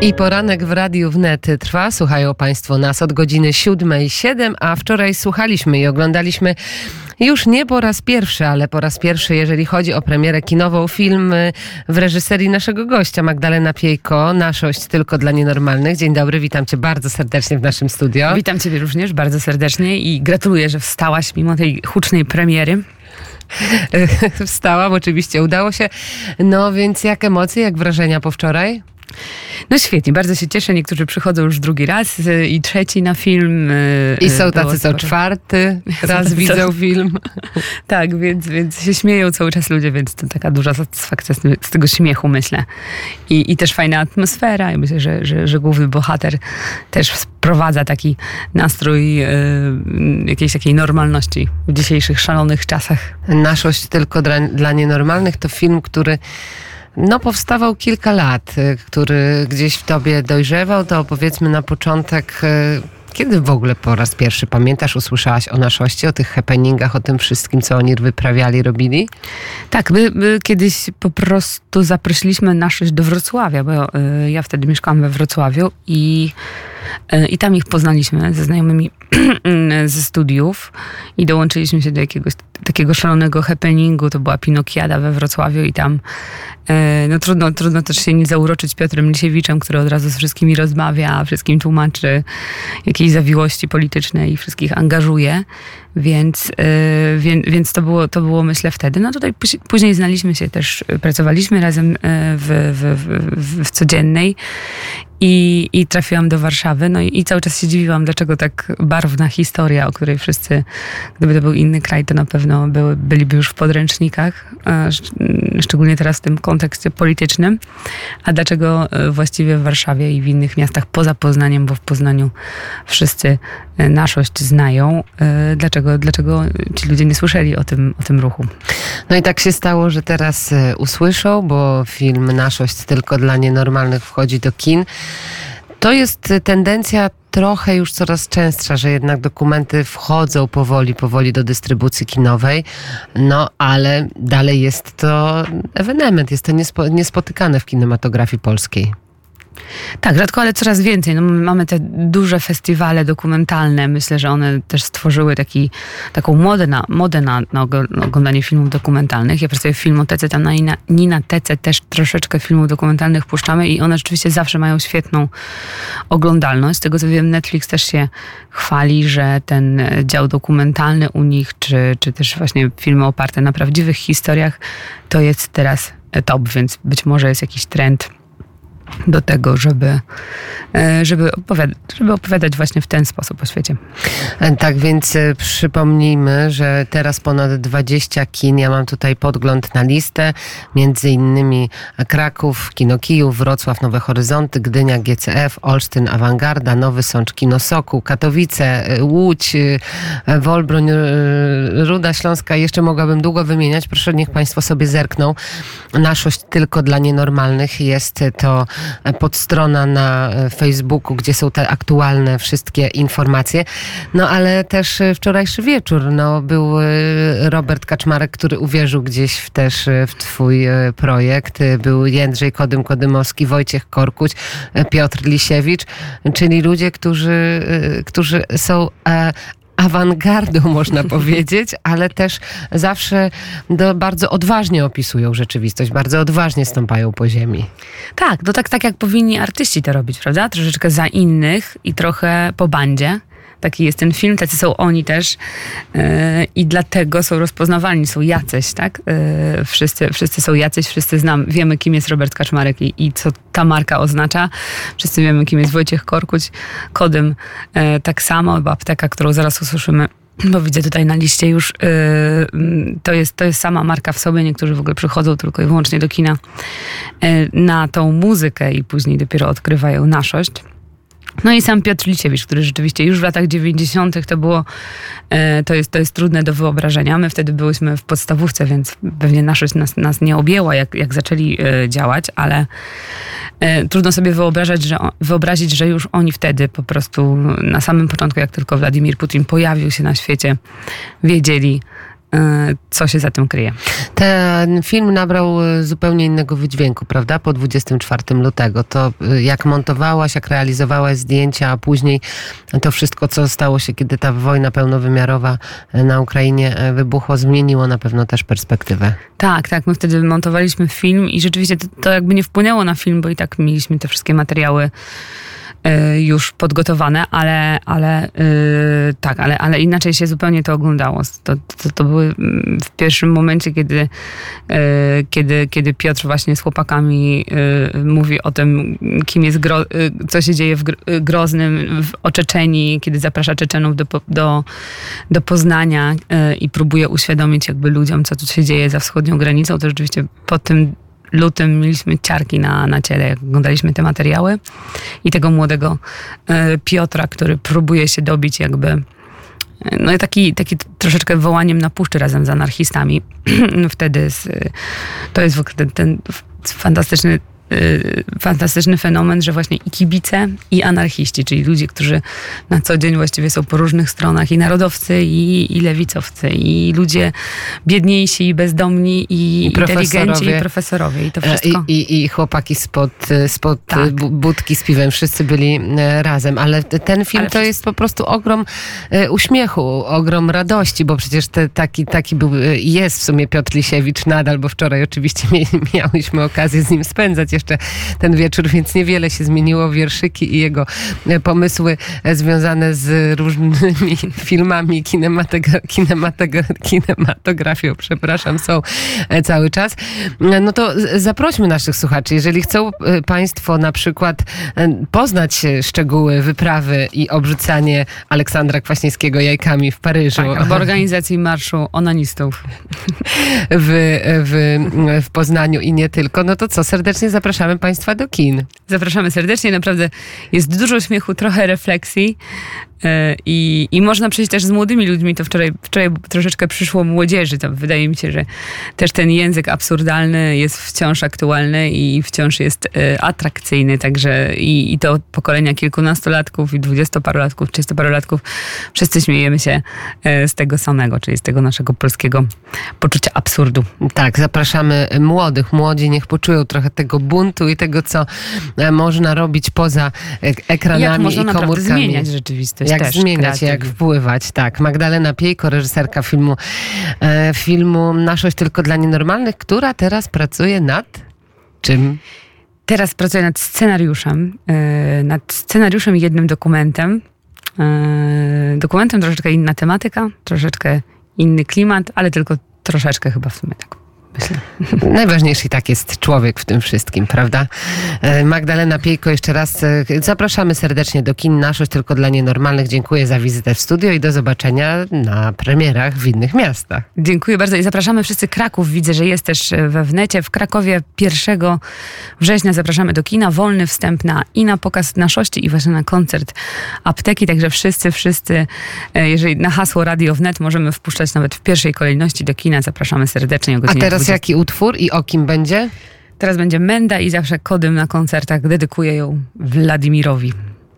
I poranek w Radiu Wnet trwa. Słuchają Państwo nas od godziny 7.07, a wczoraj słuchaliśmy i oglądaliśmy już nie po raz pierwszy, ale po raz pierwszy, jeżeli chodzi o premierę kinową, film w reżyserii naszego gościa, Magdalena Piejko, Naszość tylko dla nienormalnych. Dzień dobry, witam Cię bardzo serdecznie w naszym studio. Witam Ciebie również bardzo serdecznie i gratuluję, że wstałaś mimo tej hucznej premiery. Wstałam, oczywiście udało się. No więc jak emocje, jak wrażenia po wczoraj? No świetnie, bardzo się cieszę. Niektórzy przychodzą już drugi raz y, i trzeci na film. Y, I są tacy, co czwarty raz widzą film. tak, więc, więc się śmieją cały czas ludzie, więc to taka duża satysfakcja z, z tego śmiechu, myślę. I, I też fajna atmosfera. I myślę, że, że, że główny bohater też wprowadza taki nastrój y, jakiejś takiej normalności w dzisiejszych szalonych czasach. Naszość tylko dla, dla nienormalnych to film, który no, powstawał kilka lat, y, który gdzieś w tobie dojrzewał, to powiedzmy na początek. Y, kiedy w ogóle po raz pierwszy pamiętasz, usłyszałaś o naszości, o tych happeningach, o tym wszystkim, co oni wyprawiali, robili? Tak, my, my kiedyś po prostu zaprosiliśmy naszość do Wrocławia, bo y, ja wtedy mieszkałam we Wrocławiu i I tam ich poznaliśmy ze znajomymi ze studiów i dołączyliśmy się do jakiegoś takiego szalonego happeningu. To była Pinokiada we Wrocławiu i tam e, no trudno, trudno też się nie zauroczyć Piotrem Lisiewiczem, który od razu z wszystkimi rozmawia, wszystkim tłumaczy jakieś zawiłości polityczne i wszystkich angażuje. Więc, yy, wie, więc to, było, to było, myślę, wtedy. No tutaj później znaliśmy się też, pracowaliśmy razem w, w, w, w codziennej i, I trafiłam do Warszawy, no i, i, cały czas się dziwiłam, dlaczego tak barwna historia, o której wszyscy, gdyby to był inny kraj, to na pewno były, byliby już w podręcznikach, szczególnie teraz w tym kontekście politycznym. A dlaczego e, właściwie w Warszawie i w innych miastach poza Poznaniem, bo w Poznaniu wszyscy naszość znają, e, dlaczego, dlaczego ci ludzie nie słyszeli o tym, o tym ruchu? No i tak się stało, że teraz usłyszą, bo film Naszość tylko dla nienormalnych wchodzi do kin. To jest tendencja trochę już coraz częstsza, że jednak dokumenty wchodzą powoli, powoli do dystrybucji kinowej, no ale dalej jest to ewenement, jest to niespo, niespotykane w kinematografii polskiej. Tak, rzadko, ale coraz więcej. No, mamy te duże festiwale dokumentalne. Myślę, że one też stworzyły taki, taką modę, na, modę na, na oglądanie filmów dokumentalnych. Ja pracuję w Filmotece, tam na Ninatece też troszeczkę filmów dokumentalnych puszczamy i one rzeczywiście zawsze mają świetną oglądalność. Z tego co wiem, Netflix też się chwali, że ten dział dokumentalny u nich, czy, czy też właśnie filmy oparte na prawdziwych historiach, to jest teraz top, więc być może jest jakiś trend do tego, żeby, e, żeby, opowiadać, żeby opowiadać właśnie w ten sposób o świecie. E, tak więc e, przypomnijmy, że teraz ponad 20 kin, ja mam tutaj podgląd na listę, między innymi Kraków, Kino Kijów, Wrocław, Nowe Horyzonty, Gdynia, GCF, Olsztyn, Awangarda, Nowy Sącz, Kino Soku, Katowice, Łódź, Wolbroń, Ruda Śląska, jeszcze mogłabym długo wymieniać, proszę niech Państwo sobie zerkną. Naszość tylko dla nienormalnych jest to podstrona na Facebooku, gdzie są te aktualne wszystkie informacje. No ale też wczorajszy wieczór, no był e, Robert Kaczmarek, który uwierzył gdzieś w, też e, w twój e, projekt. Był Jędrzej Kodym-Kodymowski, Wojciech Korkuć, Piotr Lisiewicz, czyli ludzie, którzy, którzy są awangardą, można powiedzieć, ale też zawsze do, bardzo odważnie opisują rzeczywistość, bardzo odważnie stąpają po ziemi. Tak, to tak, tak jak powinni artyści to robić, prawda? Troszeczkę za innych i trochę po bandzie. Taki jest ten film, tacy są oni też yy, i dlatego są rozpoznawalni, są jacyś, tak? Yy, wszyscy, wszyscy są jacyś, wszyscy znam, wiemy kim jest Robert Kaczmarek i, i co ta marka oznacza. Wszyscy wiemy kim jest Wojciech Korkuć, kodem yy, tak samo, apteka, którą zaraz usłyszymy bo widzę tutaj na liście już, to, jest, to jest sama marka w sobie. Niektórzy w ogóle przychodzą tylko i wyłącznie do kina na tą muzykę i później dopiero odkrywają naszość. No i sam Piotr Liciewicz, który rzeczywiście już w latach 90. to było, e, to jest, to jest trudne do wyobrażenia. My wtedy byliśmy w podstawówce, więc pewnie naszość nas, nas nie objęła, jak, jak zaczęli e, działać, ale e, trudno sobie wyobrażać, że, wyobrazić, że już oni wtedy po prostu na samym początku, jak tylko Władimir Putin pojawił się na świecie, wiedzieli, co się za tym kryje. Ten film nabrał zupełnie innego wydźwięku, prawda? Po 24 lutego. To jak montowałaś, jak realizowałaś zdjęcia, a później to wszystko, co stało się, kiedy ta wojna pełnowymiarowa na Ukrainie wybuchło, zmieniło na pewno też perspektywę. Tak, tak. My wtedy montowaliśmy film i rzeczywiście to, to jakby nie wpłynęło na film, bo i tak mieliśmy te wszystkie materiały już podgotowane, ale, ale yy, tak, ale, ale inaczej się zupełnie to oglądało. To, to, to były mm, w pierwszym momencie, kiedy, yy, kiedy, kiedy Piotr właśnie z chłopakami mówi o tym, kim jest, gro, y, co się dzieje w y, Groznym, w Oczeczeni, kiedy zaprasza Czeczenów do, do, do Poznania i próbuje uświadomić jakby ludziom, co tu się dzieje za wschodnią granicą, to rzeczywiście po tym lutym mieliśmy ciarki na, na ciele, jak oglądaliśmy te materiały. I tego młodego e, Piotra, który próbuje się dobić jakby e, no i taki, taki troszeczkę wołaniem na puszczy razem z anarchistami. Wtedy z, to jest ten, ten fantastyczny fantastyczny fenomen, że właśnie i kibice, i anarchiści, czyli ludzie, którzy na co dzień właściwie są po różnych stronach, i narodowcy, i, i lewicowcy, i ludzie biedniejsi, i bezdomni, i, I inteligenci, i profesorowie, i to e, wszystko. I, i, i chłopaki spod, spod tak. budki z piwem, wszyscy byli e, razem, ale ten film ale to jest po prostu ogrom e, uśmiechu, ogrom radości, bo przecież te, taki, taki był, jest w sumie Piotr Lisiewicz nadal, bo wczoraj oczywiście miałyśmy okazję z nim spędzać jeszcze ten wieczór, więc niewiele się zmieniło. Wierszyki i jego e, pomysły e, związane z różnymi filmami, kinematografią, przepraszam, są e, cały czas. No to zaprośmy naszych słuchaczy, jeżeli chcą Państwo na przykład poznać szczegóły wyprawy i obrzucanie Aleksandra Kwaśniewskiego jajkami w Paryżu. Tak, albo organizacji Marszu Onanistów. W, w, w Poznaniu i nie tylko. No to co, serdecznie zapraszam zapraszamy Państwa do kin. Zapraszamy serdecznie. Naprawdę jest dużo śmiechu, trochę refleksji. E, I, I można przejść też z młodymi ludźmi. To wczoraj, wczoraj troszeczkę przyszło młodzieży. To wydaje mi się, że też ten język absurdalny jest wciąż aktualny i wciąż jest e, atrakcyjny. Także i, i to pokolenia kilkunastolatków i dwudziestoparolatków, trzydziestoparolatków. Wszyscy śmiejemy się e, z tego samego, czyli z tego naszego polskiego poczucia absurdu. Tak, zapraszamy młodych. Młodzi niech poczują trochę tego buntu i tego, co można robić poza ekranami Jak można i komórkami. zmieniać rzeczywistość jak też zmieniać, jak wpływać, tak. Magdalena Piejko, reżyserka filmu, e, filmu Naszość tylko dla nienormalnych, która teraz pracuje nad czym? Teraz pracuję nad scenariuszem, e, nad scenariuszem i jednym dokumentem. E, dokumentem troszeczkę inna tematyka, troszeczkę inny klimat, ale tylko troszeczkę chyba w sumie tak myślę. Najważniejszy i tak jest człowiek w tym wszystkim, prawda? E, Magdalena Piejko, jeszcze raz e, zapraszamy serdecznie do kin Naszość tylko dla nienormalnych. Dziękuję za wizytę w studio i do zobaczenia na premierach w innych miastach. Dziękuję bardzo i zapraszamy wszyscy Kraków. Widzę, że jest też we wnecie. W Krakowie 1 września zapraszamy do kina. Wolny wstęp na i na pokaz Naszości i właśnie na koncert apteki. Także wszyscy, wszyscy, e, jeżeli na hasło Radio Wnet możemy wpuszczać nawet w pierwszej kolejności do kina. Zapraszamy serdecznie o godzinie A teraz jaki utwór i o kim będzie? Teraz będzie Menda i zawsze kodem na koncertach dedykuję ją Wladimirowi.